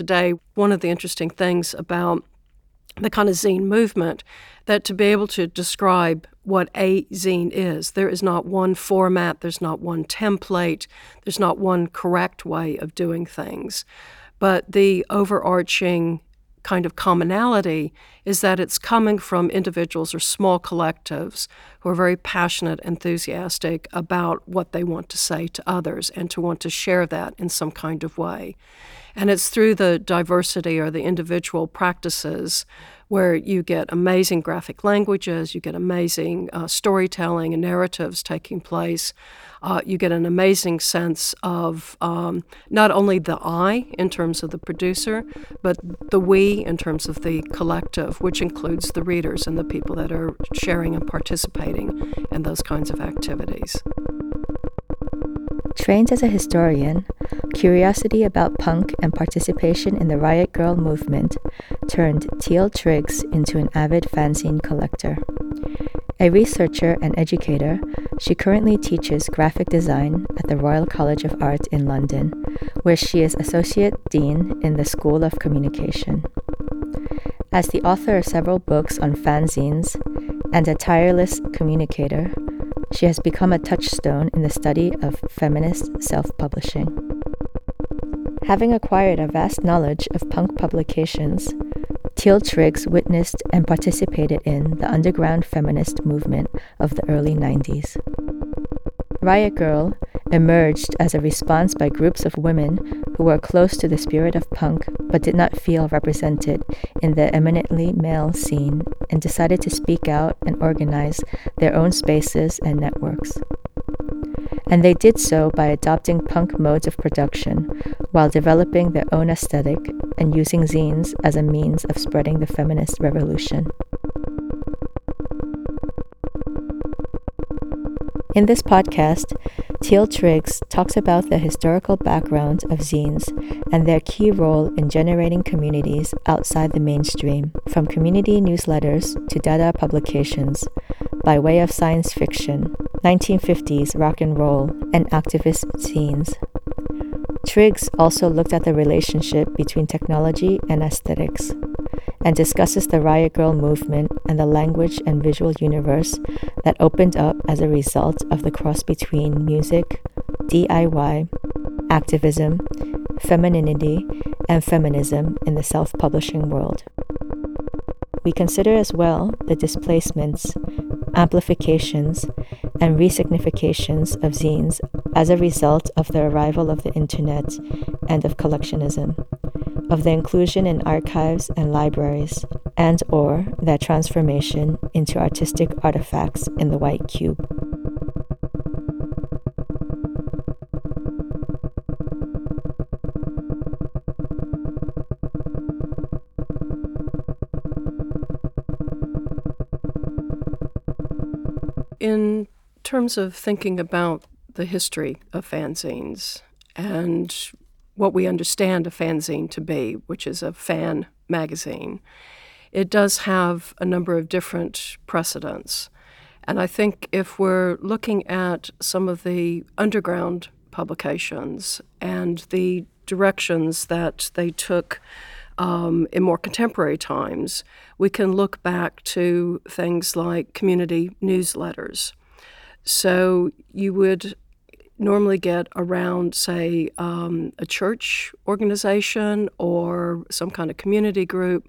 today. One of the interesting things about the kind of zine movement that to be able to describe what a zine is, there is not one format, there's not one template, there's not one correct way of doing things. But the overarching kind of commonality is that it's coming from individuals or small collectives who are very passionate, enthusiastic about what they want to say to others and to want to share that in some kind of way. And it's through the diversity or the individual practices where you get amazing graphic languages, you get amazing uh, storytelling and narratives taking place. Uh, you get an amazing sense of um, not only the I in terms of the producer, but the we in terms of the collective, which includes the readers and the people that are sharing and participating in those kinds of activities. Trained as a historian, curiosity about punk and participation in the Riot Grrrl movement turned Teal Triggs into an avid fanzine collector. A researcher and educator, she currently teaches graphic design at the Royal College of Art in London, where she is Associate Dean in the School of Communication. As the author of several books on fanzines and a tireless communicator, she has become a touchstone in the study of feminist self publishing. Having acquired a vast knowledge of punk publications, Teal Triggs witnessed and participated in the underground feminist movement of the early 90s. Riot Grrrl emerged as a response by groups of women who were close to the spirit of punk but did not feel represented in the eminently male scene and decided to speak out and organize their own spaces and networks. And they did so by adopting punk modes of production while developing their own aesthetic and using zines as a means of spreading the feminist revolution. In this podcast, Teal Triggs talks about the historical background of zines and their key role in generating communities outside the mainstream, from community newsletters to dada publications, by way of science fiction, 1950s rock and roll, and activist zines. Triggs also looked at the relationship between technology and aesthetics and discusses the Riot Grrrl movement and the language and visual universe that opened up as a result of the cross between music, DIY, activism, femininity, and feminism in the self publishing world. We consider as well the displacements, amplifications, and resignifications of zines as a result of the arrival of the internet and of collectionism of the inclusion in archives and libraries and or their transformation into artistic artifacts in the white cube. In terms of thinking about the history of fanzines and what we understand a fanzine to be, which is a fan magazine, it does have a number of different precedents. And I think if we're looking at some of the underground publications and the directions that they took um, in more contemporary times, we can look back to things like community newsletters. So you would normally get around, say, um, a church organization or some kind of community group,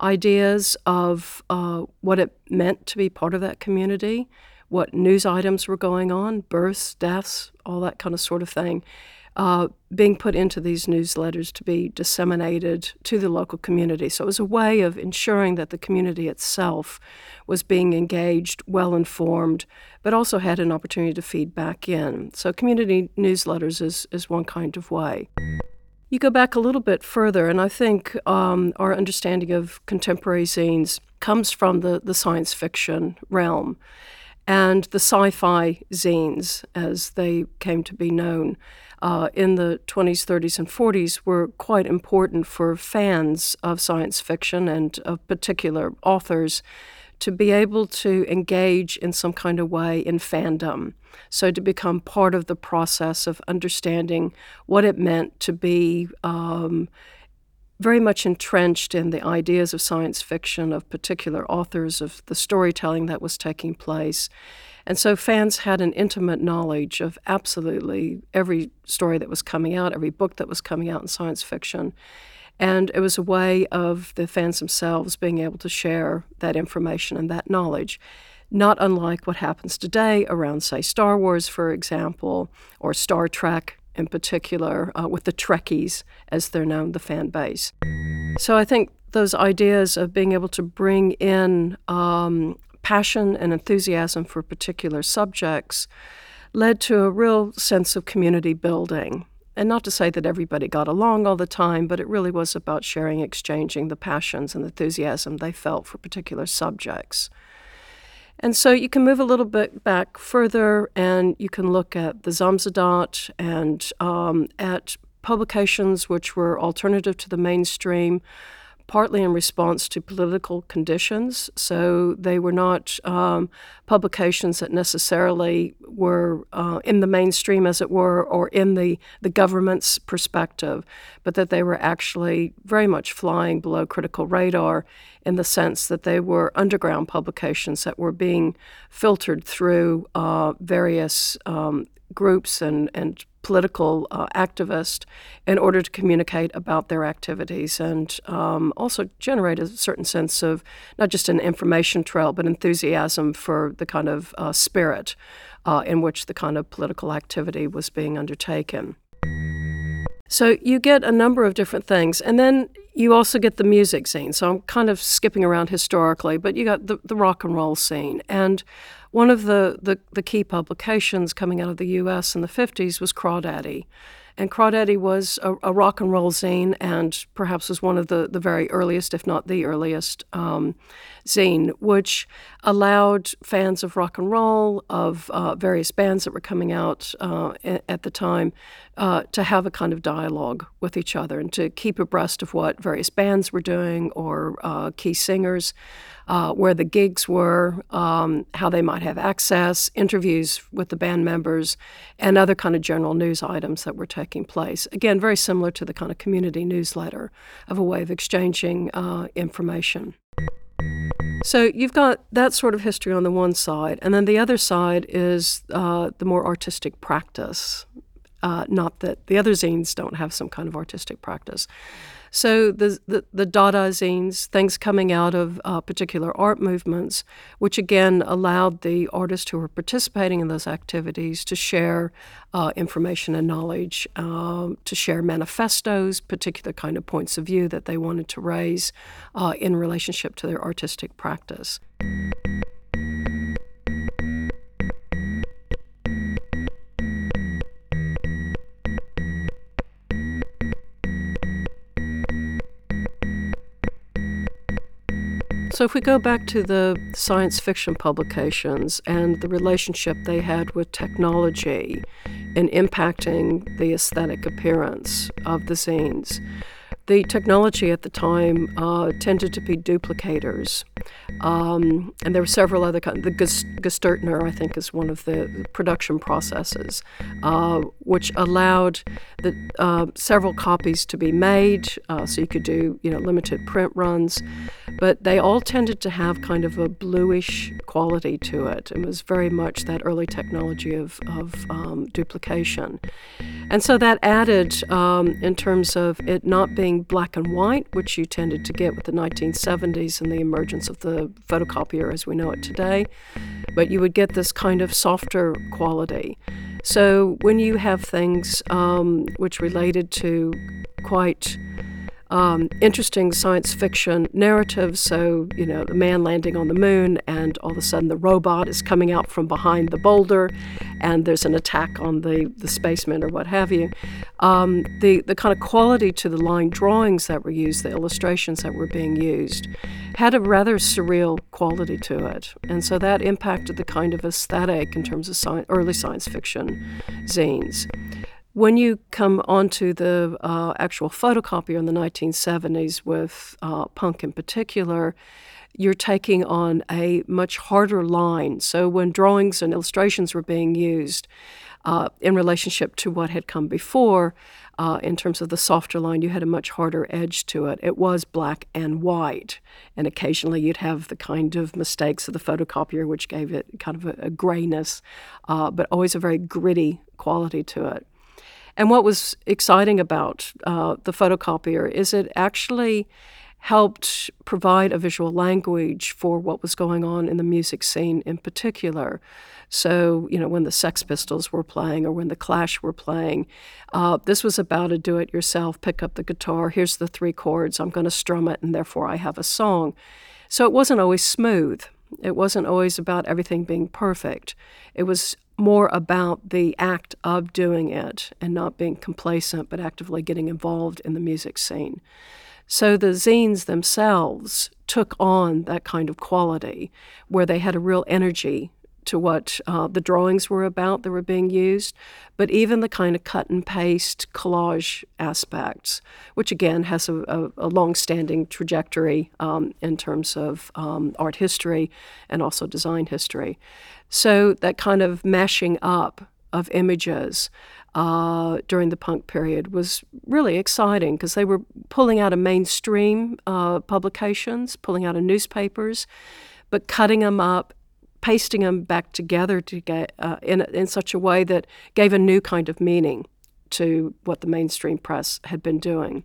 ideas of uh, what it meant to be part of that community, what news items were going on, births, deaths, all that kind of sort of thing uh, being put into these newsletters to be disseminated to the local community. So it was a way of ensuring that the community itself was being engaged, well informed, but also had an opportunity to feed back in. So community newsletters is, is one kind of way. You go back a little bit further, and I think um, our understanding of contemporary zines comes from the, the science fiction realm and the sci fi zines, as they came to be known uh, in the 20s, 30s, and 40s were quite important for fans of science fiction and of particular authors to be able to engage in some kind of way in fandom. So, to become part of the process of understanding what it meant to be um, very much entrenched in the ideas of science fiction, of particular authors, of the storytelling that was taking place. And so fans had an intimate knowledge of absolutely every story that was coming out, every book that was coming out in science fiction. And it was a way of the fans themselves being able to share that information and that knowledge, not unlike what happens today around, say, Star Wars, for example, or Star Trek in particular, uh, with the Trekkies, as they're known, the fan base. So I think those ideas of being able to bring in um, passion and enthusiasm for particular subjects led to a real sense of community building. And not to say that everybody got along all the time, but it really was about sharing, exchanging the passions and enthusiasm they felt for particular subjects. And so you can move a little bit back further and you can look at the samizdat and um, at publications which were alternative to the mainstream partly in response to political conditions. So they were not um, publications that necessarily were uh, in the mainstream, as it were, or in the, the government's perspective, but that they were actually very much flying below critical radar in the sense that they were underground publications that were being filtered through uh, various um, groups and, and political uh, activist in order to communicate about their activities and um, also generate a certain sense of not just an information trail, but enthusiasm for the kind of uh, spirit uh, in which the kind of political activity was being undertaken. So you get a number of different things. And then you also get the music scene. So I'm kind of skipping around historically, but you got the, the rock and roll scene. And one of the, the, the key publications coming out of the US in the 50s was Crawdaddy. And Crawdaddy was a, a, rock and roll zine and perhaps was one of the, the very earliest, if not the earliest, um, zine, which allowed fans of rock and roll, of uh, various bands that were coming out uh, at the time, uh, to have a kind of dialogue with each other and to keep abreast of what various bands were doing or uh, key singers uh, where the gigs were, um, how they might have access, interviews with the band members, and other kind of general news items that were taking place. Again, very similar to the kind of community newsletter of a way of exchanging uh, information. So you've got that sort of history on the one side, and then the other side is uh, the more artistic practice. Uh, not that the other zines don't have some kind of artistic practice. So the, the, the Dada zines, things coming out of uh, particular art movements, which again allowed the artists who were participating in those activities to share uh, information and knowledge, uh, to share manifestos, particular kind of points of view that they wanted to raise uh, in relationship to their artistic practice. So, if we go back to the science fiction publications and the relationship they had with technology in impacting the aesthetic appearance of the zines, the technology at the time uh, tended to be duplicators. Um, and there were several other kinds. The Gestetner, I think, is one of the production processes, uh, which allowed the, uh, several copies to be made, uh, so you could do you know limited print runs. But they all tended to have kind of a bluish quality to it. It was very much that early technology of, of um, duplication. And so that added, um, in terms of it not being black and white, which you tended to get with the 1970s and the emergence of the photocopier as we know it today, but you would get this kind of softer quality. So when you have things um, which related to quite um, interesting science fiction narratives. So, you know, the man landing on the moon, and all of a sudden the robot is coming out from behind the boulder, and there's an attack on the, the spaceman or what have you. Um, the, the kind of quality to the line drawings that were used, the illustrations that were being used, had a rather surreal quality to it. And so that impacted the kind of aesthetic in terms of sci- early science fiction zines. When you come onto the uh, actual photocopier in the 1970s with uh, punk in particular, you're taking on a much harder line. So when drawings and illustrations were being used uh, in relationship to what had come before, uh, in terms of the softer line, you had a much harder edge to it. It was black and white, and occasionally you'd have the kind of mistakes of the photocopier, which gave it kind of a, a grayness, uh, but always a very gritty quality to it. And what was exciting about uh, the photocopier is it actually helped provide a visual language for what was going on in the music scene in particular. So, you know, when the Sex Pistols were playing or when the Clash were playing, uh, this was about a do it yourself, pick up the guitar, here's the three chords, I'm going to strum it, and therefore I have a song. So it wasn't always smooth. It wasn't always about everything being perfect. It was more about the act of doing it and not being complacent, but actively getting involved in the music scene. So the zines themselves took on that kind of quality where they had a real energy to what uh, the drawings were about that were being used, but even the kind of cut and paste collage aspects, which again has a, a, a long standing trajectory um, in terms of um, art history and also design history. So that kind of mashing up of images uh, during the punk period was really exciting because they were pulling out of mainstream uh, publications, pulling out of newspapers, but cutting them up, pasting them back together to get, uh, in, in such a way that gave a new kind of meaning to what the mainstream press had been doing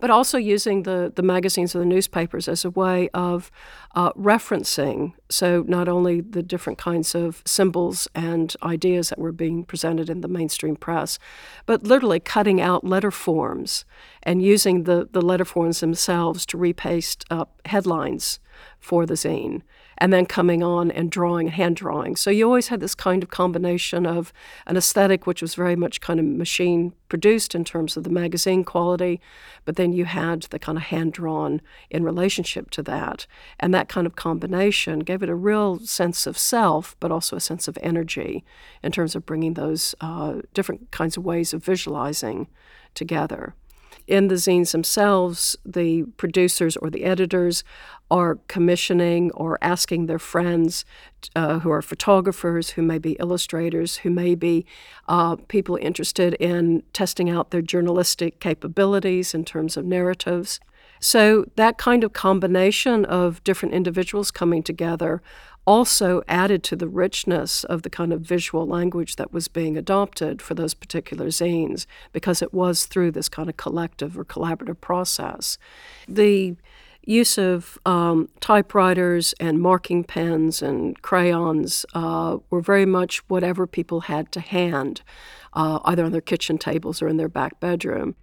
but also using the, the magazines or the newspapers as a way of uh, referencing. So, not only the different kinds of symbols and ideas that were being presented in the mainstream press, but literally cutting out letter forms and using the, the letter forms themselves to repaste up headlines for the zine and then coming on and drawing, and hand drawing. So you always had this kind of combination of an aesthetic, which was very much kind of machine produced in terms of the magazine quality, but then you had the kind of hand drawn in relationship to that. And that kind of combination gave it a real sense of self, but also a sense of energy in terms of bringing those uh, different kinds of ways of visualizing together in the zines themselves, the producers or the editors are commissioning or asking their friends uh, who are photographers, who may be illustrators, who may be uh, people interested in testing out their journalistic capabilities in terms of narratives. So, that kind of combination of different individuals coming together also added to the richness of the kind of visual language that was being adopted for those particular zines because it was through this kind of collective or collaborative process. The use of um, typewriters and marking pens and crayons uh, were very much whatever people had to hand, uh, either on their kitchen tables or in their back bedroom.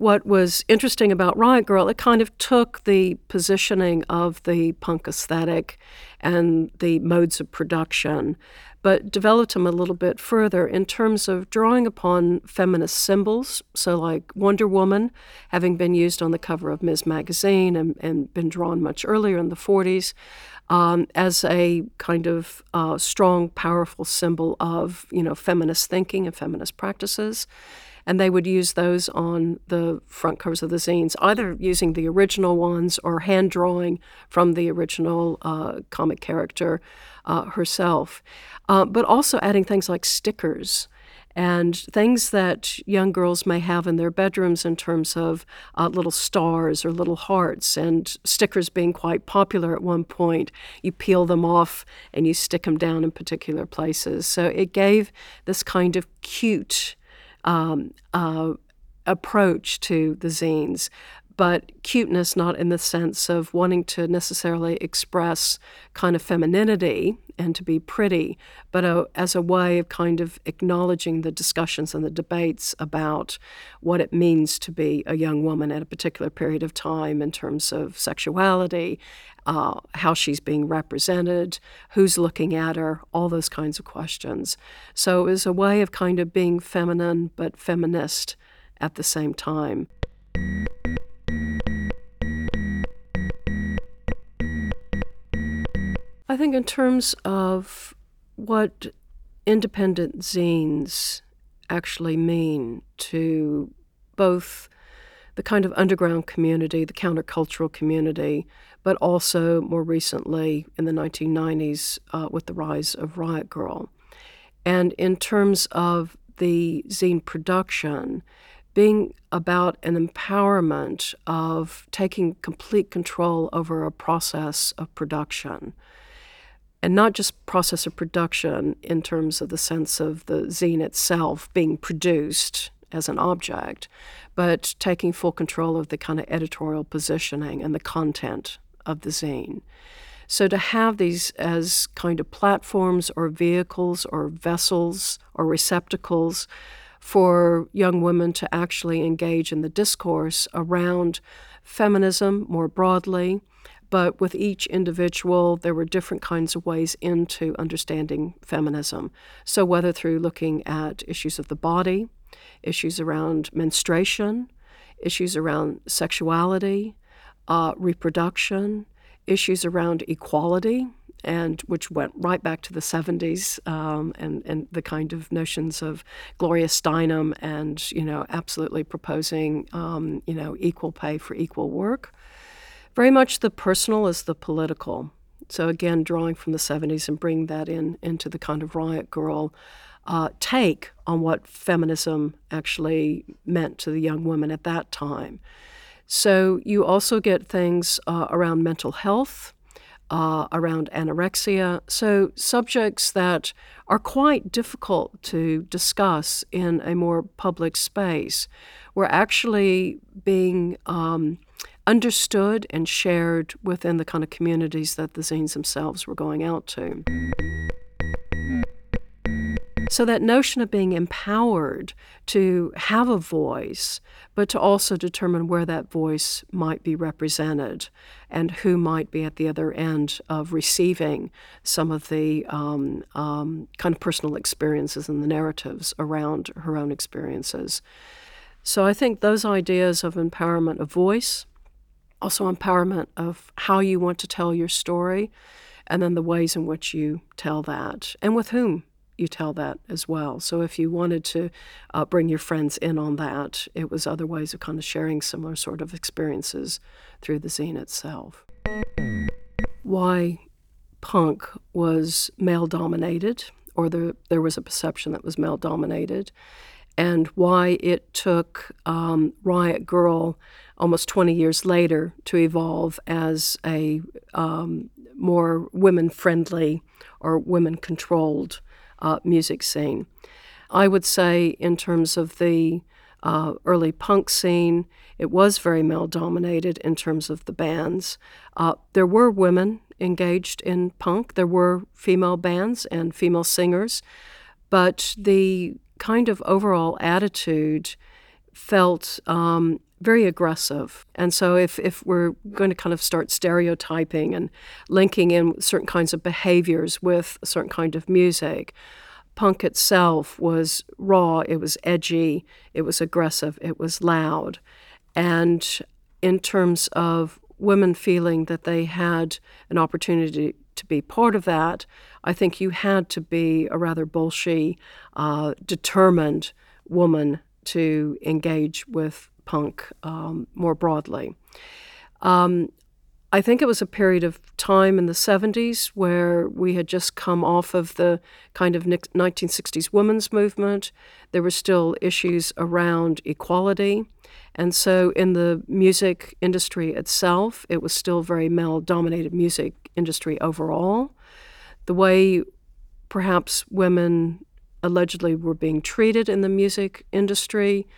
What was interesting about Riot Grrrl, it kind of took the positioning of the punk aesthetic and the modes of production, but developed them a little bit further in terms of drawing upon feminist symbols. So, like Wonder Woman, having been used on the cover of Ms. Magazine and, and been drawn much earlier in the 40s. Um, as a kind of uh, strong, powerful symbol of you know feminist thinking and feminist practices, and they would use those on the front covers of the zines, either using the original ones or hand drawing from the original uh, comic character uh, herself, uh, but also adding things like stickers and things that young girls may have in their bedrooms in terms of uh, little stars or little hearts, and stickers being quite popular at one point. You peel them off and you stick them down in particular places. So it gave this kind of cute um, uh, approach to the zines, but cuteness not in the sense of wanting to necessarily express kind of femininity and to be pretty, but a, as a way of kind of acknowledging the discussions and the debates about what it means to be a young woman at a particular period of time in terms of sexuality, uh, how she's being represented, who's looking at her, all those kinds of questions. So it was a way of kind of being feminine but feminist at the same time. I think, in terms of what independent zines actually mean to both the kind of underground community, the countercultural community, but also more recently in the 1990s uh, with the rise of Riot Grrrl. And in terms of the zine production, being about an empowerment of taking complete control over a process of production. And not just process of production in terms of the sense of the zine itself being produced as an object, but taking full control of the kind of editorial positioning and the content of the zine. So to have these as kind of platforms or vehicles or vessels or receptacles for young women to actually engage in the discourse around feminism more broadly. But with each individual, there were different kinds of ways into understanding feminism. So, whether through looking at issues of the body, issues around menstruation, issues around sexuality, uh, reproduction, issues around equality, and which went right back to the 70s um, and, and the kind of notions of Gloria Steinem and, you know, absolutely proposing, um, you know, equal pay for equal work. Very much the personal as the political. So again, drawing from the 70s and bringing that in into the kind of Riot Grrrl uh, take on what feminism actually meant to the young woman at that time. So you also get things uh, around mental health, uh, around anorexia. So, subjects that are quite difficult to discuss in a more public space were actually being um, understood and shared within the kind of communities that the zines themselves were going out to. So, that notion of being empowered to have a voice, but to also determine where that voice might be represented and who might be at the other end of receiving some of the um, um, kind of personal experiences and the narratives around her own experiences. So, I think those ideas of empowerment of voice, also empowerment of how you want to tell your story, and then the ways in which you tell that and with whom you tell that as well. So if you wanted to uh, bring your friends in on that, it was other ways of kind of sharing similar sort of experiences through the zine itself. Why punk was male dominated, or the, there was a perception that was male dominated, and why it took um, Riot Grrrl almost 20 years later to evolve as a um, more women friendly or women controlled uh, music scene. I would say, in terms of the uh, early punk scene, it was very male dominated in terms of the bands. Uh, there were women engaged in punk, there were female bands and female singers, but the kind of overall attitude felt um, very aggressive. And so, if, if we're going to kind of start stereotyping and linking in certain kinds of behaviors with a certain kind of music, punk itself was raw, it was edgy, it was aggressive, it was loud. And in terms of women feeling that they had an opportunity to be part of that, I think you had to be a rather bolshy, uh, determined woman to engage with punk um, more broadly. Um, I think it was a period of time in the 70s where we had just come off of the kind of 1960s women's movement. There were still issues around equality. And so, in the music industry itself, it was still very male dominated music industry overall. The way perhaps women allegedly were being treated in the music industry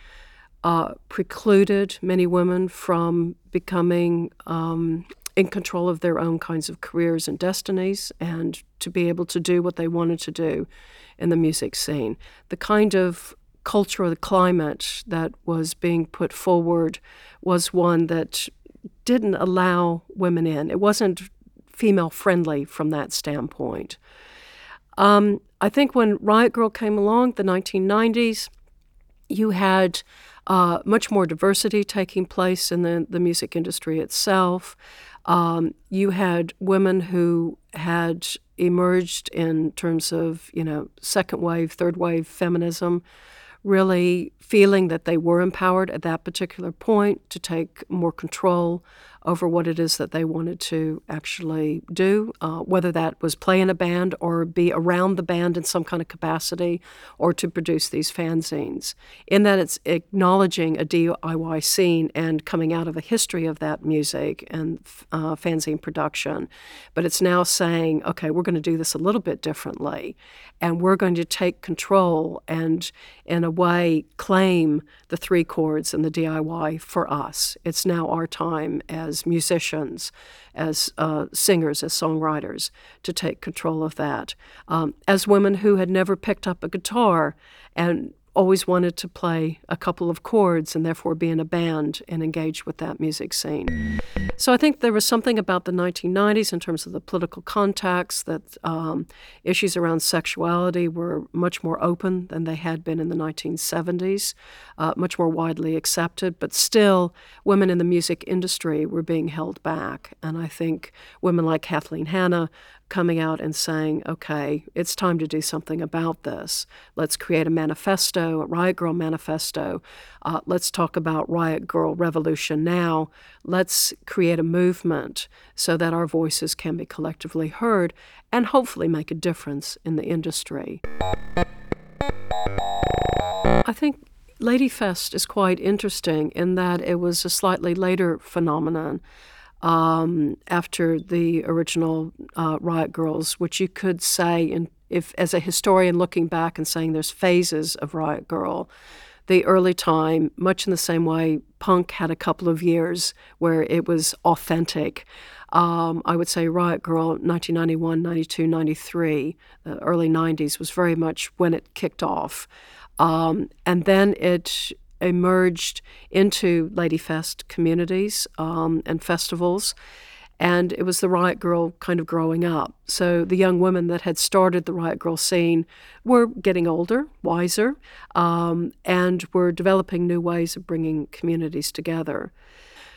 uh, precluded many women from becoming um, in control of their own kinds of careers and destinies and to be able to do what they wanted to do in the music scene. The kind of culture or the climate that was being put forward was one that didn't allow women in. It wasn't female friendly from that standpoint. Um, I think when Riot Grrrl came along, the 1990s, you had uh, much more diversity taking place in the, the music industry itself. Um, you had women who had emerged in terms of, you know, second wave, third wave feminism, really feeling that they were empowered at that particular point to take more control over what it is that they wanted to actually do, uh, whether that was play in a band or be around the band in some kind of capacity or to produce these fanzines. In that it's acknowledging a DIY scene and coming out of a history of that music and uh, fanzine production. But it's now saying, okay, we're going to do this a little bit differently and we're going to take control and, in a way, claim the three chords and the DIY for us. It's now our time as musicians, as uh, singers, as songwriters, to take control of that. Um, as women who had never picked up a guitar and always wanted to play a couple of chords and therefore be in a band and engage with that music scene. So I think there was something about the 1990s in terms of the political context that um, issues around sexuality were much more open than they had been in the 1970s, uh, much more widely accepted, but still women in the music industry were being held back. And I think women like Kathleen Hanna coming out and saying, okay, it's time to do something about this. Let's create a manifesto, a Riot Grrrl manifesto. Uh, let's talk about Riot Grrrl Revolution now. Let's create a movement so that our voices can be collectively heard and hopefully make a difference in the industry. I think Ladyfest is quite interesting in that it was a slightly later phenomenon um, after the original uh, Riot Grrrls, which you could say, in, if as a historian looking back and saying there's phases of Riot Grrrl, the early time, much in the same way punk had a couple of years where it was authentic. Um, I would say Riot Grrrl 1991, 92, 93, the early 90s was very much when it kicked off. Um, and then it emerged into Ladyfest communities um, and festivals. And it was the Riot Grrrl kind of growing up. So the young women that had started the Riot Grrrl scene were getting older, wiser, um, and were developing new ways of bringing communities together.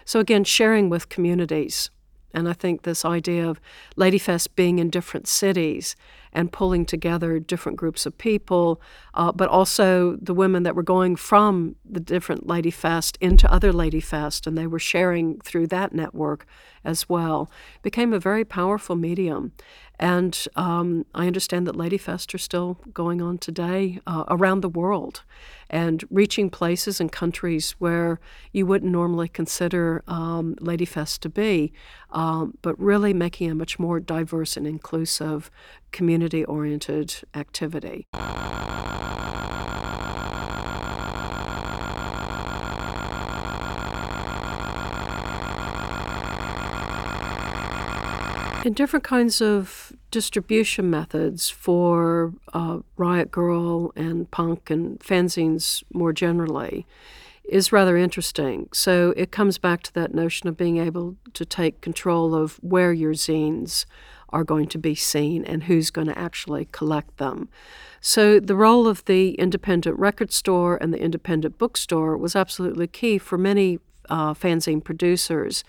So again, sharing with communities. And I think this idea of Ladyfest being in different cities and pulling together different groups of people, uh, but also the women that were going from the different Ladyfest into other Ladyfest, and they were sharing through that network as well, became a very powerful medium. And um, I understand that Ladyfest are still going on today uh, around the world and reaching places and countries where you wouldn't normally consider um, Ladyfest to be, um, but really making a much more diverse and inclusive community oriented activity. and different kinds of distribution methods for uh, Riot Grrrl and punk and fanzines more generally is rather interesting. So it comes back to that notion of being able to take control of where your zines are going to be seen and who's going to actually collect them. So the role of the independent record store and the independent bookstore was absolutely key for many uh, fanzine producers,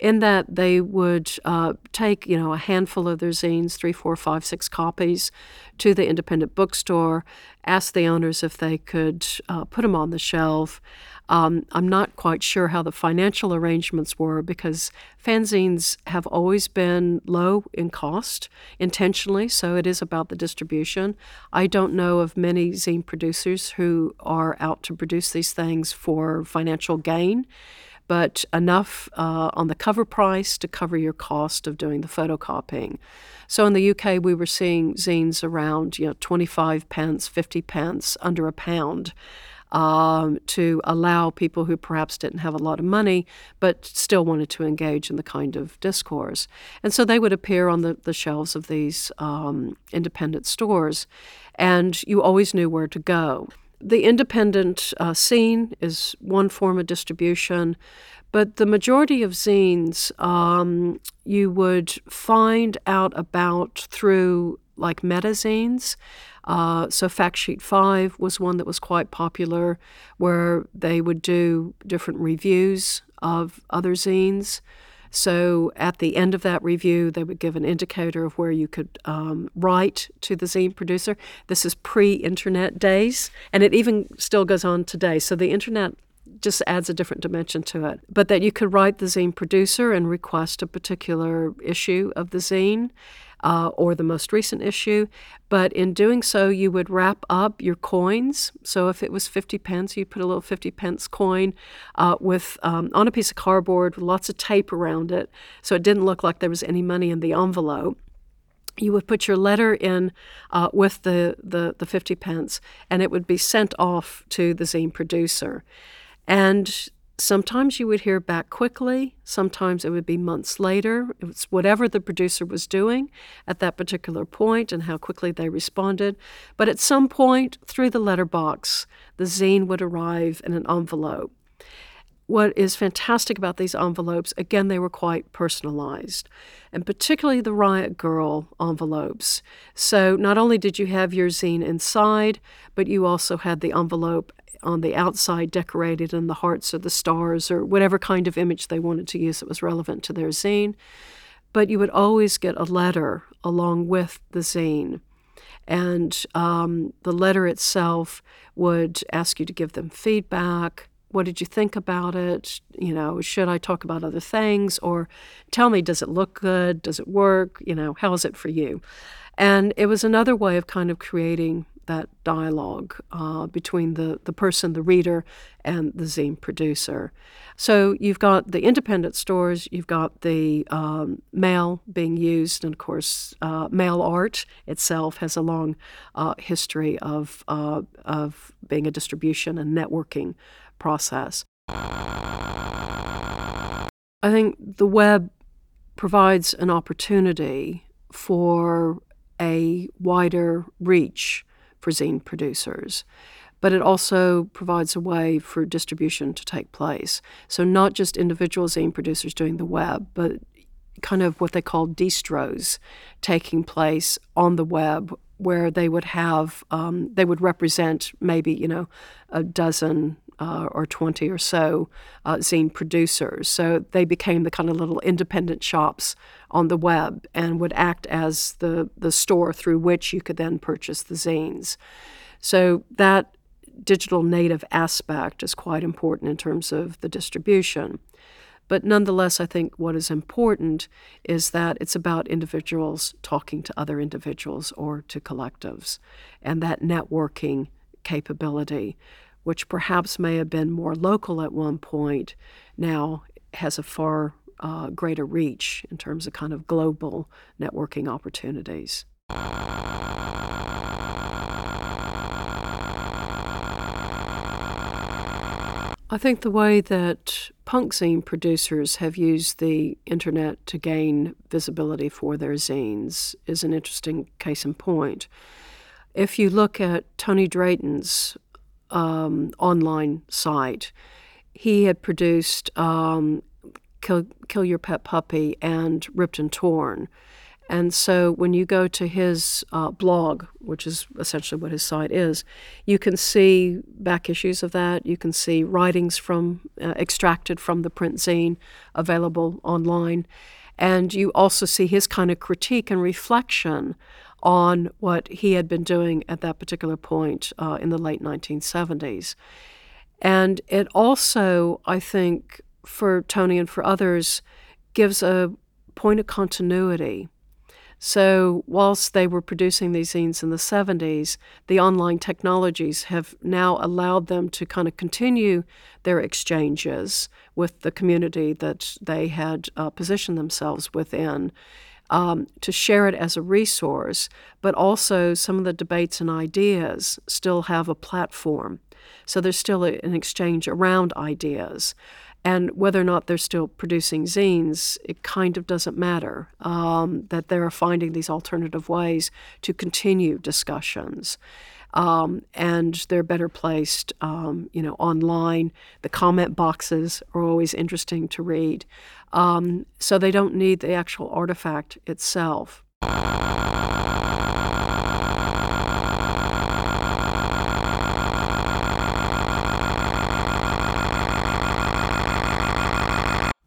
in that they would uh, take you know a handful of their zines, three, four, five, six copies, to the independent bookstore, ask the owners if they could uh, put them on the shelf. Um, I'm not quite sure how the financial arrangements were because fanzines have always been low in cost intentionally, so it is about the distribution. I don't know of many zine producers who are out to produce these things for financial gain but enough uh, on the cover price to cover your cost of doing the photocopying. So in the UK, we were seeing zines around you know 25 pence, 50 pence, under a pound um, to allow people who perhaps didn't have a lot of money but still wanted to engage in the kind of discourse. And so they would appear on the, the shelves of these um, independent stores, and you always knew where to go. The independent uh, scene is one form of distribution, but the majority of zines um, you would find out about through like metazines. Uh, so Fact Sheet 5 was one that was quite popular, where they would do different reviews of other zines. So at the end of that review, they would give an indicator of where you could um, write to the zine producer. This is pre internet days, and it even still goes on today. So the internet just adds a different dimension to it. But that you could write the zine producer and request a particular issue of the zine uh, or the most recent issue. But in doing so, you would wrap up your coins. So if it was 50 pence, you put a little 50 pence coin uh, with um, on a piece of cardboard with lots of tape around it, so it didn't look like there was any money in the envelope you would put your letter in uh, with the, the, the 50 pence and it would be sent off to the zine producer. And Sometimes you would hear back quickly, sometimes it would be months later. It was whatever the producer was doing at that particular point and how quickly they responded. But at some point through the letterbox, the zine would arrive in an envelope. What is fantastic about these envelopes, again, they were quite personalized, and particularly the Riot Grrrl envelopes. So not only did you have your zine inside, but you also had the envelope on the outside decorated in the hearts or the stars or whatever kind of image they wanted to use that was relevant to their zine. But you would always get a letter along with the zine. And um, the letter itself would ask you to give them feedback. What did you think about it? You know, should I talk about other things? Or tell me, does it look good? Does it work? You know, how is it for you? And it was another way of kind of creating that dialogue uh, between the, the person, the reader, and the zine producer. So you've got the independent stores, you've got the um, mail being used, and of course, uh, mail art itself has a long uh, history of, uh, of being a distribution and networking process. I think the web provides an opportunity for a wider reach for zine producers. But it also provides a way for distribution to take place. So, not just individual zine producers doing the web, but kind of what they call distros taking place on the web where they would have um, they would represent maybe you know a dozen uh, or 20 or so uh, zine producers. So they became the kind of little independent shops on the web and would act as the, the store through which you could then purchase the zines. So that digital native aspect is quite important in terms of the distribution. But nonetheless, I think what is important is that it's about individuals talking to other individuals or to collectives and that networking capability which perhaps may have been more local at one point, now has a far uh, greater reach in terms of kind of global networking opportunities. I think the way that punk zine producers have used the internet to gain visibility for their zines is an interesting case in point. If you look at Tony Drayton's um, online site. He had produced um, Kill, Kill Your Pet Puppy and Ripped and Torn. And so when you go to his uh, blog, which is essentially what his site is, you can see back issues of that. You can see writings from uh, extracted from the print zine available online. And you also see his kind of critique and reflection on what he had been doing at that particular point uh, in the late 1970s. And it also, I think, for Tony and for others, gives a point of continuity. So, whilst they were producing these zines in the 70s, the online technologies have now allowed them to kind of continue their exchanges with the community that they had uh, positioned themselves within um, to share it as a resource, but also some of the debates and ideas still have a platform. So there's still a, an exchange around ideas. And whether or not they're still producing zines, it kind of doesn't matter. Um, that they're finding these alternative ways to continue discussions. Um, and they're better placed, um, you know, online. The comment boxes are always interesting to read. Um, so they don't need the actual artifact itself.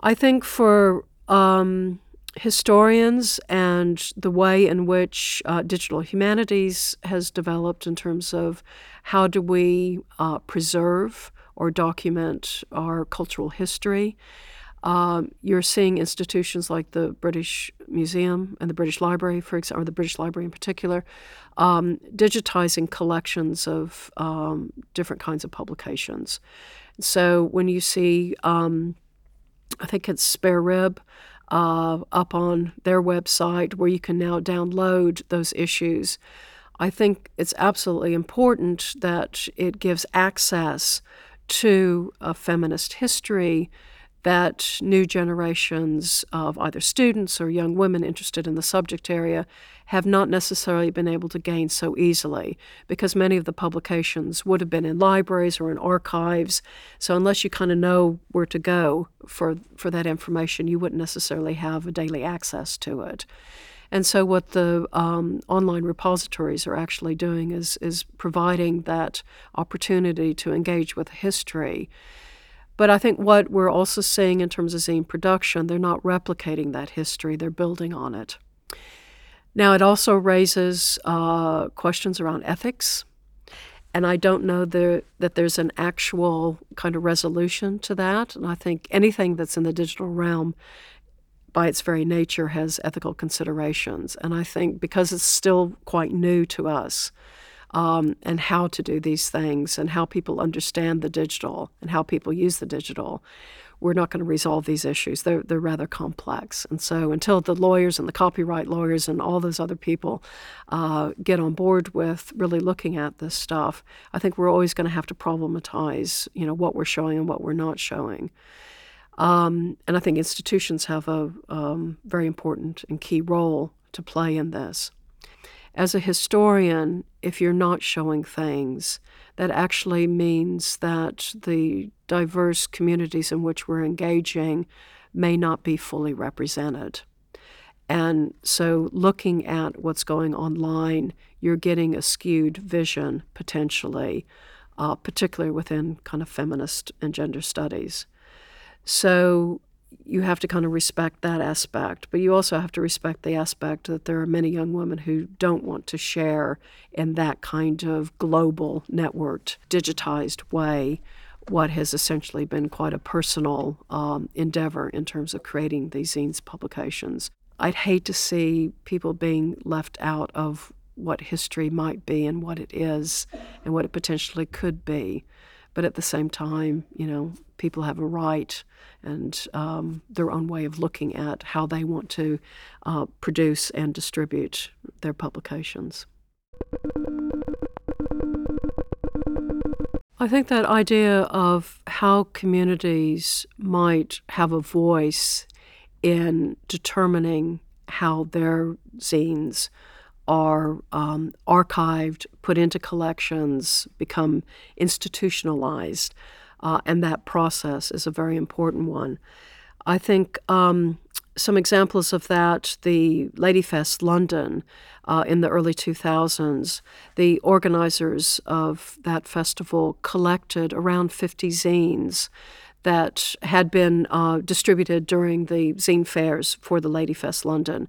I think for um, historians and the way in which uh, digital humanities has developed in terms of how do we uh, preserve or document our cultural history. Um, you're seeing institutions like the British Museum and the British Library, for example, or the British Library in particular, um, digitizing collections of um, different kinds of publications. So when you see, um, I think it's Spare Rib, uh, up on their website where you can now download those issues. I think it's absolutely important that it gives access to a feminist history that new generations of either students or young women interested in the subject area have not necessarily been able to gain so easily because many of the publications would have been in libraries or in archives. So unless you kind of know where to go for for that information, you wouldn't necessarily have a daily access to it. And so, what the um, online repositories are actually doing is is providing that opportunity to engage with history but I think what we're also seeing in terms of zine production, they're not replicating that history, they're building on it. Now, it also raises uh, questions around ethics. And I don't know that there's an actual kind of resolution to that. And I think anything that's in the digital realm, by its very nature, has ethical considerations. And I think because it's still quite new to us, um, and how to do these things and how people understand the digital and how people use the digital, we're not going to resolve these issues. They're, they're rather complex. And so until the lawyers and the copyright lawyers and all those other people uh, get on board with really looking at this stuff, I think we're always going to have to problematize, you know, what we're showing and what we're not showing. Um, and I think institutions have a um, very important and key role to play in this as a historian, if you're not showing things, that actually means that the diverse communities in which we're engaging may not be fully represented. And so, looking at what's going online, you're getting a skewed vision potentially, uh, particularly within kind of feminist and gender studies. So, you have to kind of respect that aspect, but you also have to respect the aspect that there are many young women who don't want to share in that kind of global, networked, digitized way what has essentially been quite a personal um, endeavor in terms of creating these zines publications. I'd hate to see people being left out of what history might be and what it is and what it potentially could be. But at the same time, you know, people have a right and um, their own way of looking at how they want to uh, produce and distribute their publications. I think that idea of how communities might have a voice in determining how their zines are um, archived, put into collections, become institutionalized, uh, and that process is a very important one. I think um, some examples of that the Ladyfest London uh, in the early 2000s, the organizers of that festival collected around 50 zines that had been uh, distributed during the zine fairs for the Ladyfest London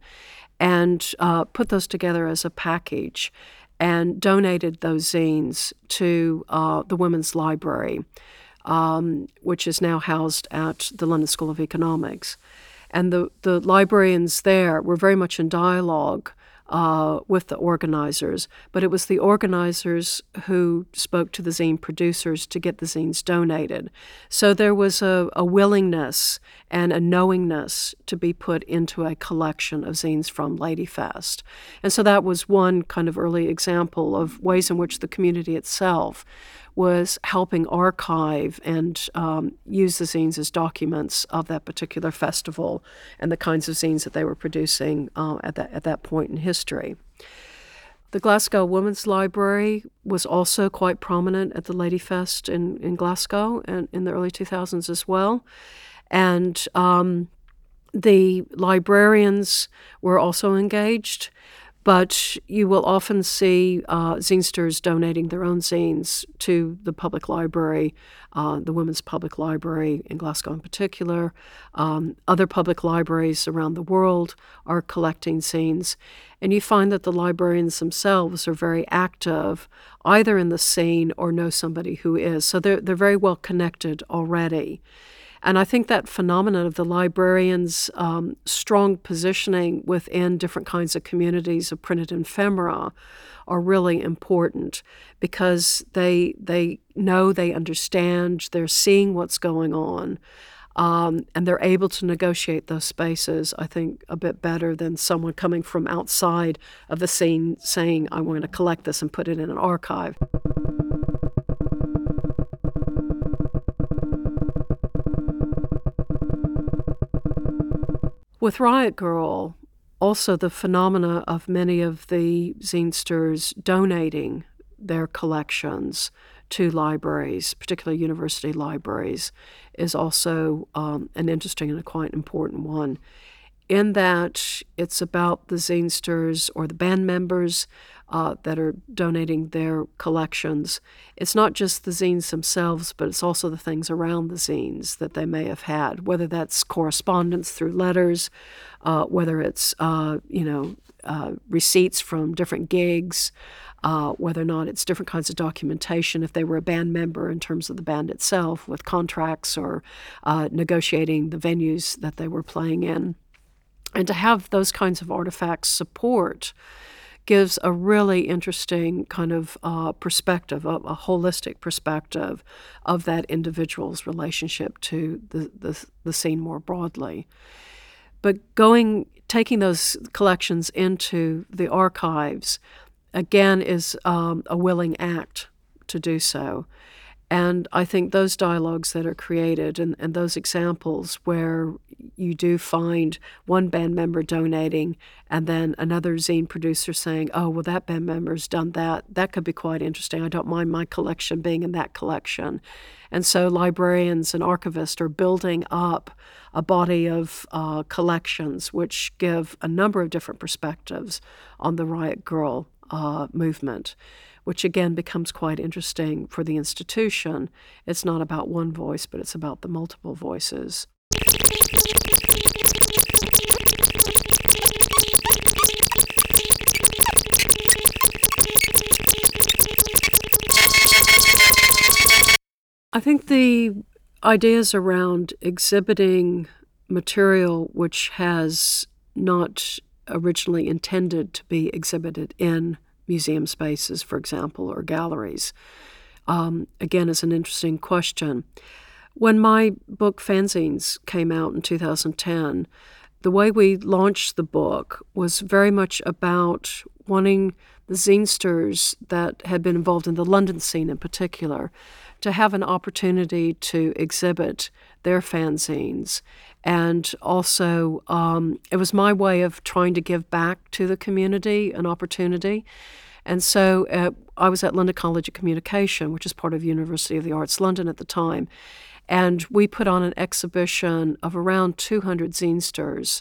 and uh, put those together as a package and donated those zines to uh, the Women's Library, um, which is now housed at the London School of Economics. And the, the librarians there were very much in dialogue uh, with the organizers, but it was the organizers who spoke to the zine producers to get the zines donated. So there was a, a willingness and a knowingness to be put into a collection of zines from Ladyfest. And so that was one kind of early example of ways in which the community itself was helping archive and um, use the zines as documents of that particular festival and the kinds of zines that they were producing uh, at, that, at that point in history. The Glasgow Women's Library was also quite prominent at the Ladyfest in, in Glasgow and in the early 2000s as well. And um, the librarians were also engaged But you will often see uh, zinesters donating their own zines to the public library, uh, the Women's Public Library in Glasgow in particular. Um, other public libraries around the world are collecting zines. And you find that the librarians themselves are very active, either in the scene or know somebody who is. So they're, they're very well connected already. And I think that phenomenon of the librarian's um, strong positioning within different kinds of communities of printed ephemera are really important because they they know they understand they're seeing what's going on um, and they're able to negotiate those spaces I think a bit better than someone coming from outside of the scene saying I want to collect this and put it in an archive. With Riot Grrrl, also the phenomena of many of the zinesters donating their collections to libraries, particularly university libraries, is also um, an interesting and a quite important one. In that it's about the zinesters or the band members uh, that are donating their collections. It's not just the zines themselves, but it's also the things around the zines that they may have had, whether that's correspondence through letters, uh, whether it's uh, you know uh, receipts from different gigs. Uh, whether or not it's different kinds of documentation, if they were a band member in terms of the band itself, with contracts or uh, negotiating the venues that they were playing in. And to have those kinds of artifacts support gives a really interesting kind of uh, perspective, a, a, holistic perspective of that individual's relationship to the, the, the scene more broadly. But going, taking those collections into the archives, again, is um, a willing act to do so. And I think those dialogues that are created and, and those examples where you do find one band member donating and then another zine producer saying, oh, well, that band member's done that, that could be quite interesting. I don't mind my collection being in that collection. And so librarians and archivists are building up a body of uh, collections which give a number of different perspectives on the Riot Grrrl uh, movement which again becomes quite interesting for the institution. It's not about one voice, but it's about the multiple voices. I think the ideas around exhibiting material which has not originally intended to be exhibited in museum spaces, for example, or galleries, um, again, is an interesting question. When my book Fanzines came out in 2010, the way we launched the book was very much about wanting the zinesters that had been involved in the London scene in particular to have an opportunity to exhibit their fanzines. And also, um, it was my way of trying to give back to the community an opportunity. And so uh, I was at London College of Communication, which is part of University of the Arts London at the time. And we put on an exhibition of around 200 zinesters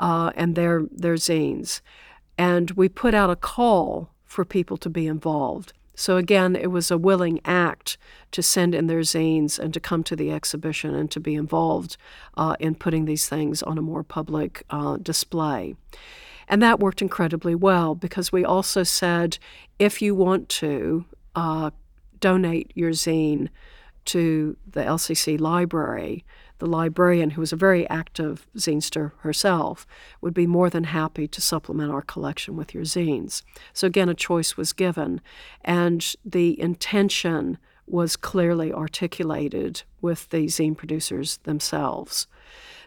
uh, and their, their zines. And we put out a call for people to be involved. So again, it was a willing act to send in their zines and to come to the exhibition and to be involved uh, in putting these things on a more public uh, display. And that worked incredibly well because we also said if you want to uh, donate your zine to the LCC library, the librarian, who was a very active zinester herself, would be more than happy to supplement our collection with your zines. So, again, a choice was given, and the intention was clearly articulated with the zine producers themselves.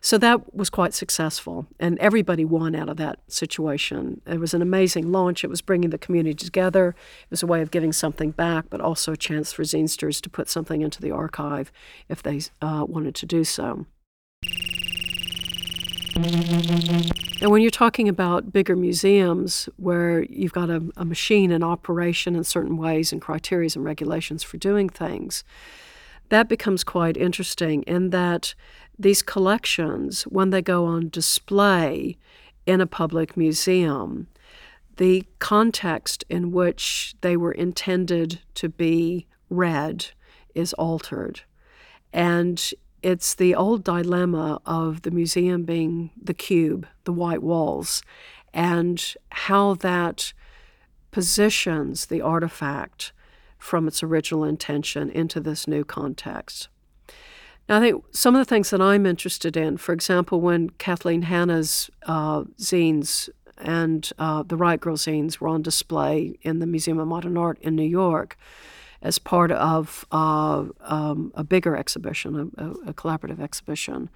So that was quite successful, and everybody won out of that situation. It was an amazing launch. It was bringing the community together. It was a way of giving something back, but also a chance for zinesters to put something into the archive if they uh, wanted to do so. And when you're talking about bigger museums where you've got a, a machine in operation in certain ways and criteria and regulations for doing things, that becomes quite interesting in that these collections, when they go on display in a public museum, the context in which they were intended to be read is altered. And it's the old dilemma of the museum being the cube, the white walls, and how that positions the artifact from its original intention into this new context. Now, I think some of the things that I'm interested in, for example, when Kathleen Hanna's uh, zines and uh, the Riot Grrrl zines were on display in the Museum of Modern Art in New York as part of uh, um, a bigger exhibition, a, a collaborative exhibition,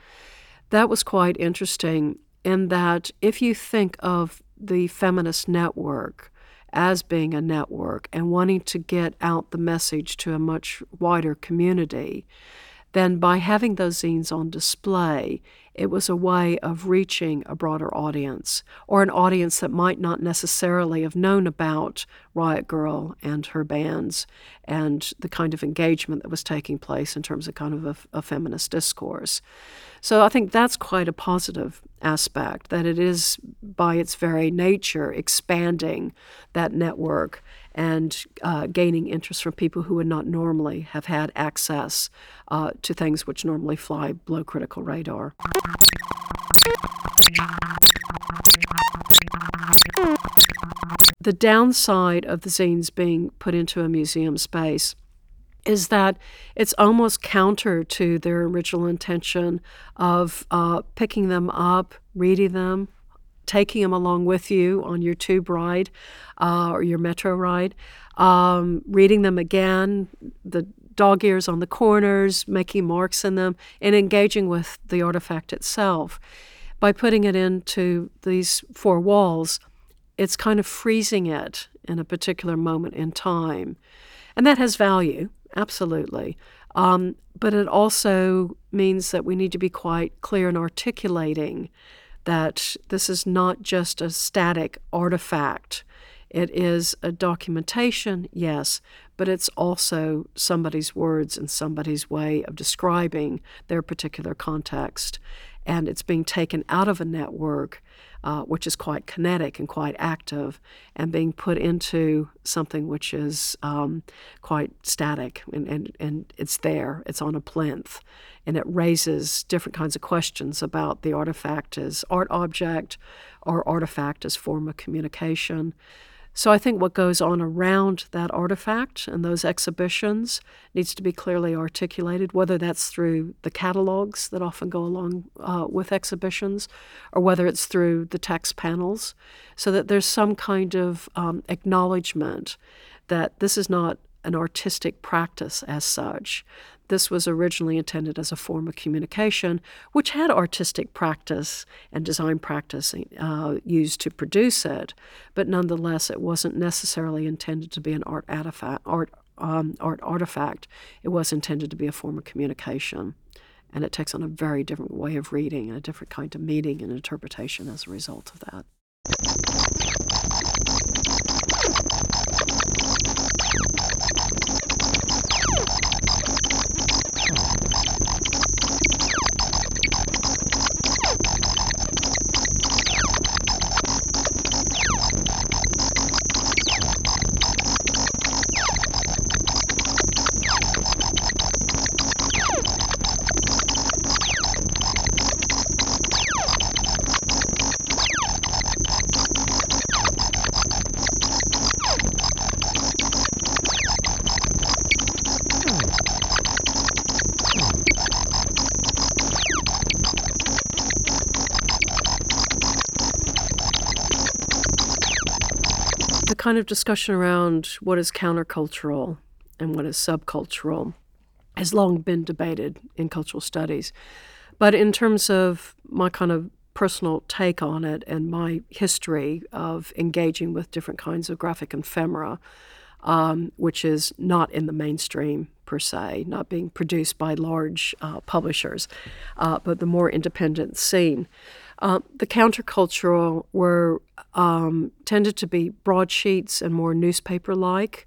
that was quite interesting in that if you think of the feminist network, as being a network and wanting to get out the message to a much wider community, then by having those zines on display, it was a way of reaching a broader audience or an audience that might not necessarily have known about Riot Grrrl and her bands and the kind of engagement that was taking place in terms of kind of a, a feminist discourse. So I think that's quite a positive aspect, that it is by its very nature expanding that network and uh, gaining interest from people who would not normally have had access uh, to things which normally fly below critical radar. The downside of the zines being put into a museum space is that it's almost counter to their original intention of uh, picking them up, reading them, taking them along with you on your tube ride uh, or your metro ride, um, reading them again, the dog ears on the corners, making marks in them, and engaging with the artifact itself. By putting it into these four walls, it's kind of freezing it in a particular moment in time. And that has value, absolutely. Um, but it also means that we need to be quite clear in articulating that this is not just a static artifact. It is a documentation, yes, but it's also somebody's words and somebody's way of describing their particular context. And it's being taken out of a network, uh, which is quite kinetic and quite active, and being put into something which is um, quite static and, and, and it's there, it's on a plinth and it raises different kinds of questions about the artifact as art object or artifact as form of communication. So I think what goes on around that artifact and those exhibitions needs to be clearly articulated, whether that's through the catalogs that often go along uh, with exhibitions or whether it's through the text panels, so that there's some kind of um, acknowledgement that this is not an artistic practice as such, this was originally intended as a form of communication, which had artistic practice and design practice uh, used to produce it, but nonetheless, it wasn't necessarily intended to be an art artifact. Art, um, art artifact. It was intended to be a form of communication, and it takes on a very different way of reading and a different kind of meaning and interpretation as a result of that. Kind of discussion around what is countercultural and what is subcultural has long been debated in cultural studies. But in terms of my kind of personal take on it and my history of engaging with different kinds of graphic ephemera, um, which is not in the mainstream per se, not being produced by large uh, publishers, uh, but the more independent scene. Uh, the countercultural were um, tended to be broadsheets and more newspaper-like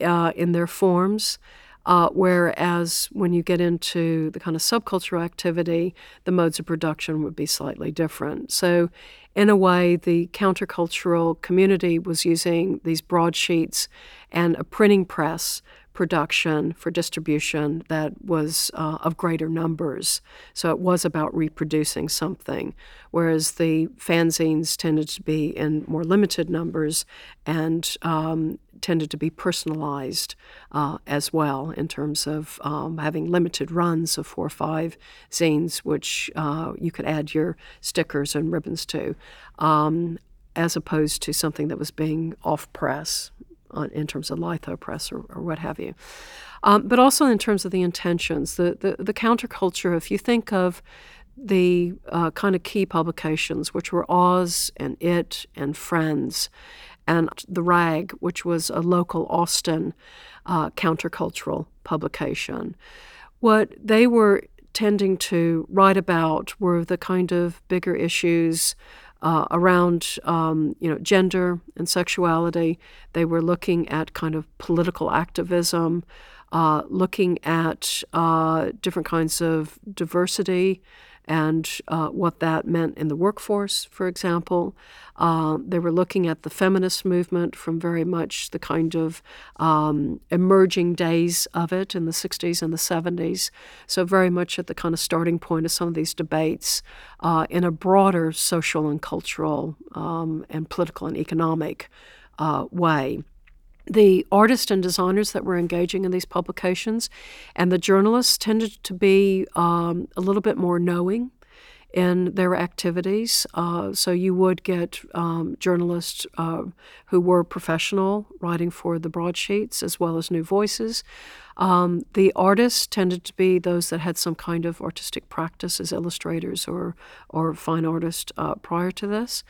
uh, in their forms. Uh, whereas when you get into the kind of subcultural activity, the modes of production would be slightly different. So, in a way, the countercultural community was using these broadsheets and a printing press production for distribution that was uh, of greater numbers. So it was about reproducing something, whereas the fanzines tended to be in more limited numbers and um, tended to be personalized uh, as well in terms of um, having limited runs of four or five zines, which uh, you could add your stickers and ribbons to. Um, as opposed to something that was being off press on, in terms of litho press or, or what have you. Um, but also in terms of the intentions, the, the, the counterculture, if you think of the uh, kind of key publications, which were Oz and It and Friends, and The Rag, which was a local Austin uh, countercultural publication. What they were tending to write about were the kind of bigger issues uh, around um, you know gender and sexuality. They were looking at kind of political activism, uh, looking at uh, different kinds of diversity and uh, what that meant in the workforce, for example. Uh, they were looking at the feminist movement from very much the kind of um, emerging days of it in the 60s and the 70s. So, very much at the kind of starting point of some of these debates uh, in a broader social and cultural um, and political and economic uh, way the artists and designers that were engaging in these publications and the journalists tended to be um, a little bit more knowing in their activities. Uh, so you would get um, journalists uh, who were professional writing for the broadsheets as well as new voices. Um, the artists tended to be those that had some kind of artistic practice as illustrators or or fine artists uh, prior to this.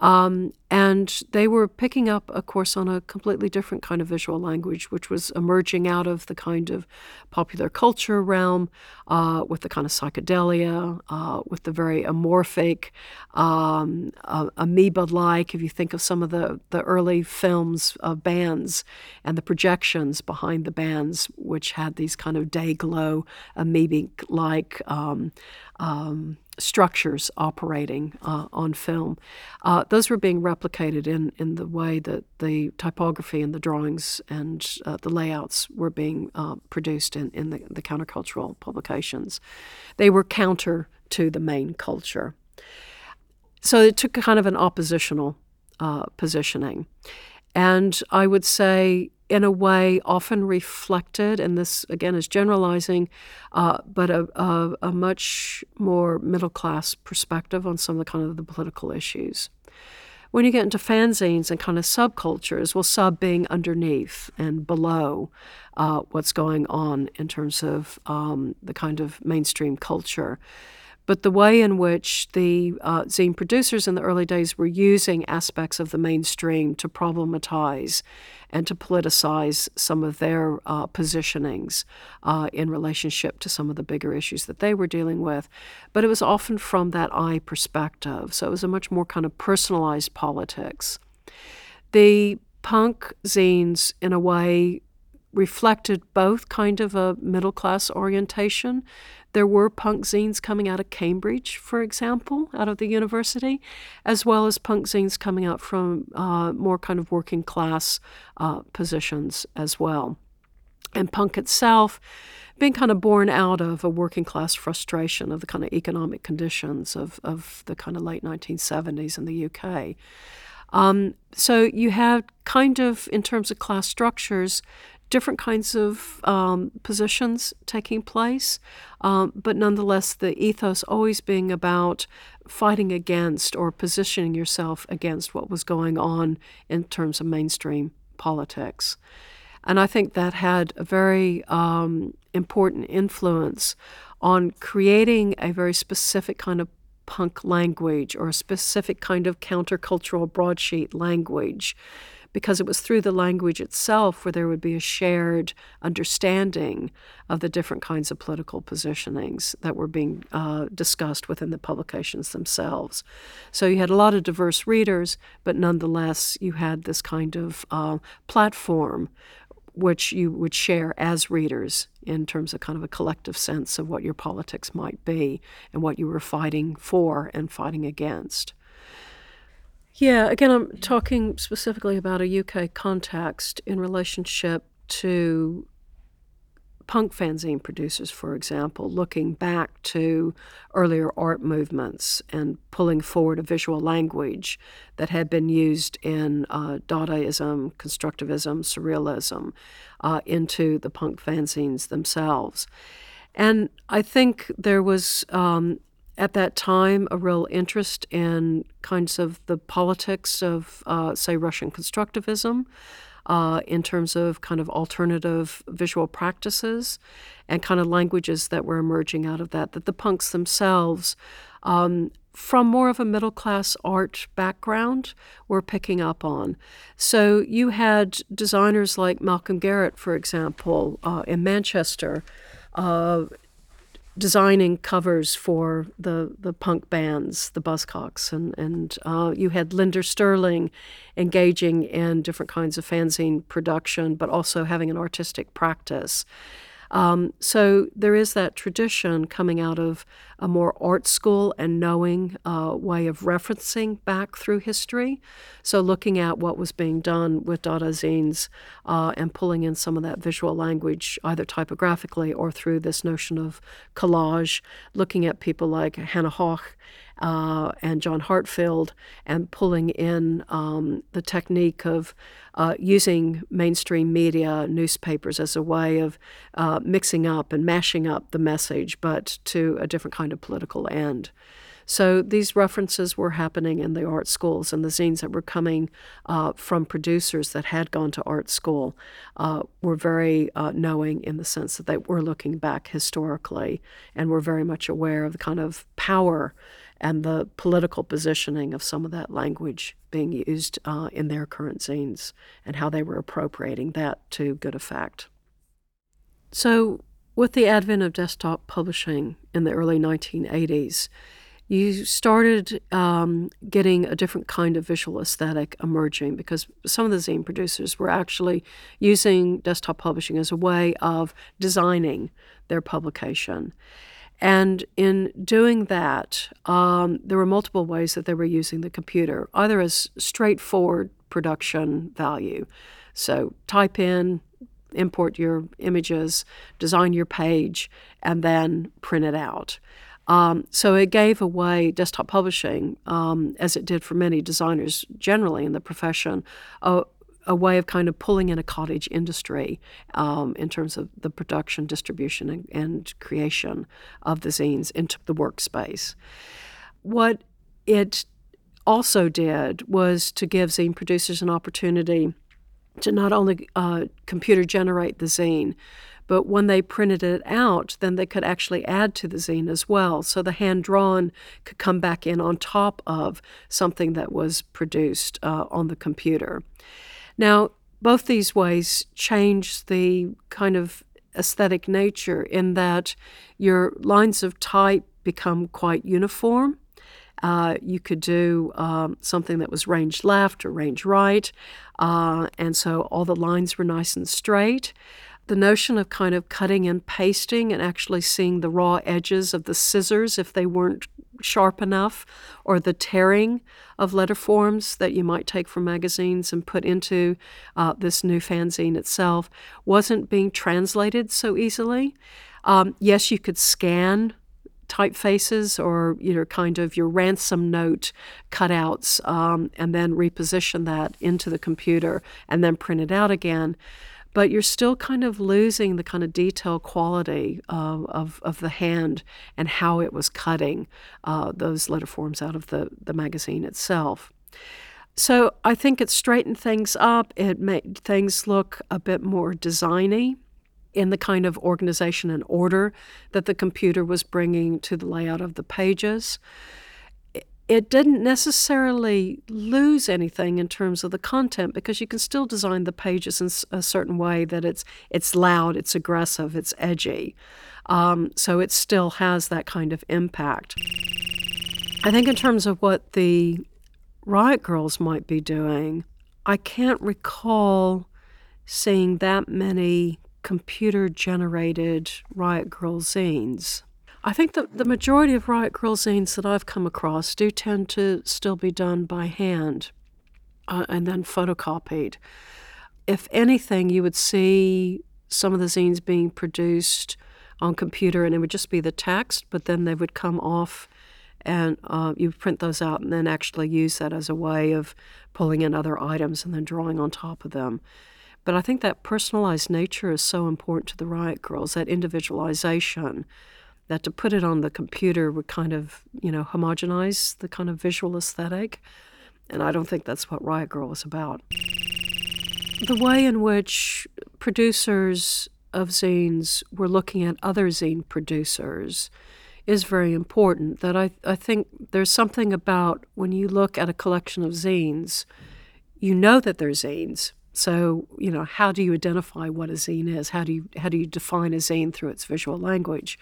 Um, and they were picking up, of course, on a completely different kind of visual language, which was emerging out of the kind of popular culture realm uh, with the kind of psychedelia, uh, with the very amorphic, um, uh, amoeba like. If you think of some of the, the early films of bands and the projections behind the bands, which had these kind of day glow, amoebic like. Um, um, structures operating uh, on film. Uh, those were being replicated in, in the way that the typography and the drawings and uh, the layouts were being uh, produced in, in the, the countercultural publications. They were counter to the main culture. So it took kind of an oppositional uh, positioning. And I would say in a way often reflected, and this again is generalizing, uh, but a, a, a, much more middle class perspective on some of the kind of the political issues. When you get into fanzines and kind of subcultures, well, sub being underneath and below uh, what's going on in terms of um, the kind of mainstream culture but the way in which the uh, zine producers in the early days were using aspects of the mainstream to problematize and to politicize some of their uh, positionings uh, in relationship to some of the bigger issues that they were dealing with. But it was often from that I perspective, so it was a much more kind of personalized politics. The punk zines, in a way, reflected both kind of a middle class orientation there were punk zines coming out of Cambridge, for example, out of the university, as well as punk zines coming out from uh, more kind of working class uh, positions as well. And punk itself being kind of born out of a working class frustration of the kind of economic conditions of, of the kind of late 1970s in the UK. Um, so you have kind of, in terms of class structures, different kinds of um, positions taking place, um, but nonetheless, the ethos always being about fighting against or positioning yourself against what was going on in terms of mainstream politics. And I think that had a very um, important influence on creating a very specific kind of punk language or a specific kind of countercultural broadsheet language because it was through the language itself where there would be a shared understanding of the different kinds of political positionings that were being uh, discussed within the publications themselves. So you had a lot of diverse readers, but nonetheless, you had this kind of uh, platform which you would share as readers in terms of kind of a collective sense of what your politics might be and what you were fighting for and fighting against. Yeah, again, I'm talking specifically about a UK context in relationship to punk fanzine producers, for example, looking back to earlier art movements and pulling forward a visual language that had been used in uh, Dadaism, constructivism, surrealism uh, into the punk fanzines themselves. And I think there was um, at that time a real interest in kinds of the politics of, uh, say, Russian constructivism uh, in terms of kind of alternative visual practices and kind of languages that were emerging out of that, that the punks themselves, um, from more of a middle class art background, were picking up on. So you had designers like Malcolm Garrett, for example, uh, in Manchester. Uh, designing covers for the, the punk bands, the Buzzcocks, and and uh, you had Linder Sterling engaging in different kinds of fanzine production, but also having an artistic practice. Um, so there is that tradition coming out of a more art school and knowing uh, way of referencing back through history. So looking at what was being done with Dada zines uh, and pulling in some of that visual language, either typographically or through this notion of collage, looking at people like Hannah Höch uh, and John Heartfield, and pulling in um, the technique of uh, using mainstream media, newspapers, as a way of uh, mixing up and mashing up the message, but to a different kind of political end. So these references were happening in the art schools, and the zines that were coming uh, from producers that had gone to art school uh, were very uh, knowing in the sense that they were looking back historically and were very much aware of the kind of power and the political positioning of some of that language being used uh, in their current zines and how they were appropriating that to good effect. So, with the advent of desktop publishing in the early 1980s, you started um, getting a different kind of visual aesthetic emerging because some of the zine producers were actually using desktop publishing as a way of designing their publication. And in doing that, um, there were multiple ways that they were using the computer, either as straightforward production value. So type in, import your images, design your page, and then print it out. Um, so it gave away desktop publishing, um, as it did for many designers generally in the profession, a, a way of kind of pulling in a cottage industry um, in terms of the production, distribution, and, and creation of the zines into the workspace. What it also did was to give zine producers an opportunity to not only uh, computer generate the zine, but when they printed it out, then they could actually add to the zine as well. So the hand drawn could come back in on top of something that was produced uh, on the computer. Now, both these ways change the kind of aesthetic nature in that your lines of type become quite uniform. Uh, you could do um, something that was range left or range right, uh, and so all the lines were nice and straight. The notion of kind of cutting and pasting and actually seeing the raw edges of the scissors if they weren't sharp enough, or the tearing of letter forms that you might take from magazines and put into uh, this new fanzine itself, wasn't being translated so easily. Um, yes, you could scan typefaces or you know kind of your ransom note cutouts um, and then reposition that into the computer and then print it out again but you're still kind of losing the kind of detail quality uh, of, of the hand and how it was cutting uh, those letter forms out of the, the magazine itself. So I think it straightened things up. It made things look a bit more designy in the kind of organization and order that the computer was bringing to the layout of the pages it didn't necessarily lose anything in terms of the content because you can still design the pages in a certain way that it's it's loud, it's aggressive, it's edgy. Um, so it still has that kind of impact. I think in terms of what the Riot Grrrls might be doing, I can't recall seeing that many computer generated Riot Grrrl zines. I think that the majority of Riot Grrrl zines that I've come across do tend to still be done by hand uh, and then photocopied. If anything, you would see some of the zines being produced on computer and it would just be the text, but then they would come off and uh, you print those out and then actually use that as a way of pulling in other items and then drawing on top of them. But I think that personalized nature is so important to the Riot Grrrls, that individualization, that to put it on the computer would kind of, you know, homogenize the kind of visual aesthetic. And I don't think that's what Riot Grrrl was about. The way in which producers of zines were looking at other zine producers is very important. That I, I think there's something about when you look at a collection of zines, you know that they're zines, so, you know, how do you identify what a zine is? How do you how do you define a zine through its visual language?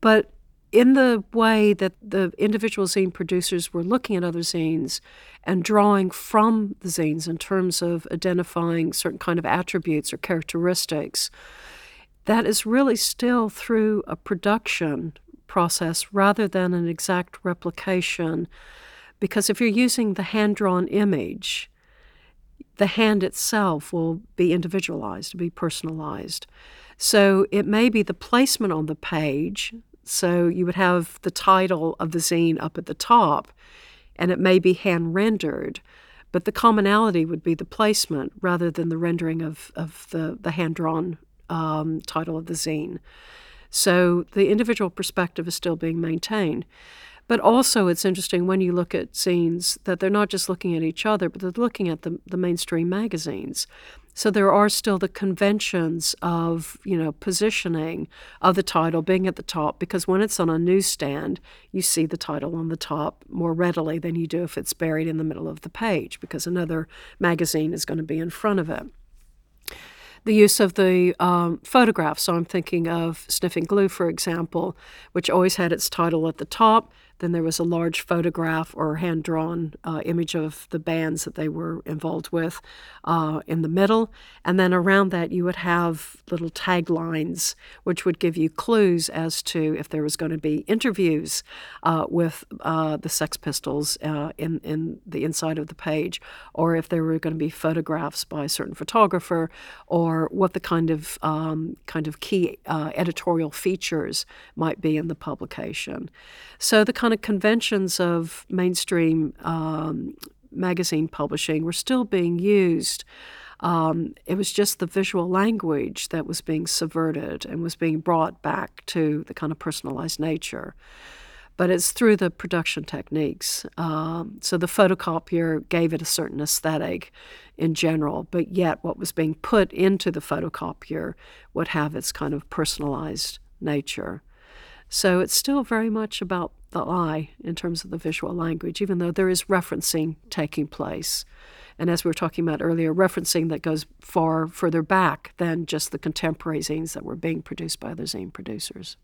But in the way that the individual zine producers were looking at other zines and drawing from the zines in terms of identifying certain kind of attributes or characteristics, that is really still through a production process rather than an exact replication. Because if you're using the hand drawn image, the hand itself will be individualized, be personalized. So it may be the placement on the page. So you would have the title of the zine up at the top, and it may be hand rendered, but the commonality would be the placement rather than the rendering of, of the, the hand drawn um, title of the zine. So the individual perspective is still being maintained. But also, it's interesting when you look at zines that they're not just looking at each other, but they're looking at the, the mainstream magazines. So there are still the conventions of, you know, positioning of the title being at the top because when it's on a newsstand, you see the title on the top more readily than you do if it's buried in the middle of the page because another magazine is going to be in front of it the use of the um, photograph. So I'm thinking of Sniffing Glue, for example, which always had its title at the top, then there was a large photograph or hand drawn uh, image of the bands that they were involved with uh, in the middle. And then around that, you would have little taglines, which would give you clues as to if there was going to be interviews uh, with uh, the Sex Pistols uh, in, in the inside of the page, or if there were going to be photographs by a certain photographer, or what the kind of um, kind of key uh, editorial features might be in the publication. So the kind kind of conventions of mainstream um, magazine publishing were still being used. Um, it was just the visual language that was being subverted and was being brought back to the kind of personalized nature. But it's through the production techniques. Um, so the photocopier gave it a certain aesthetic in general, but yet what was being put into the photocopier would have its kind of personalized nature. So it's still very much about the eye in terms of the visual language, even though there is referencing taking place. And as we were talking about earlier, referencing that goes far further back than just the contemporary zines that were being produced by other zine producers.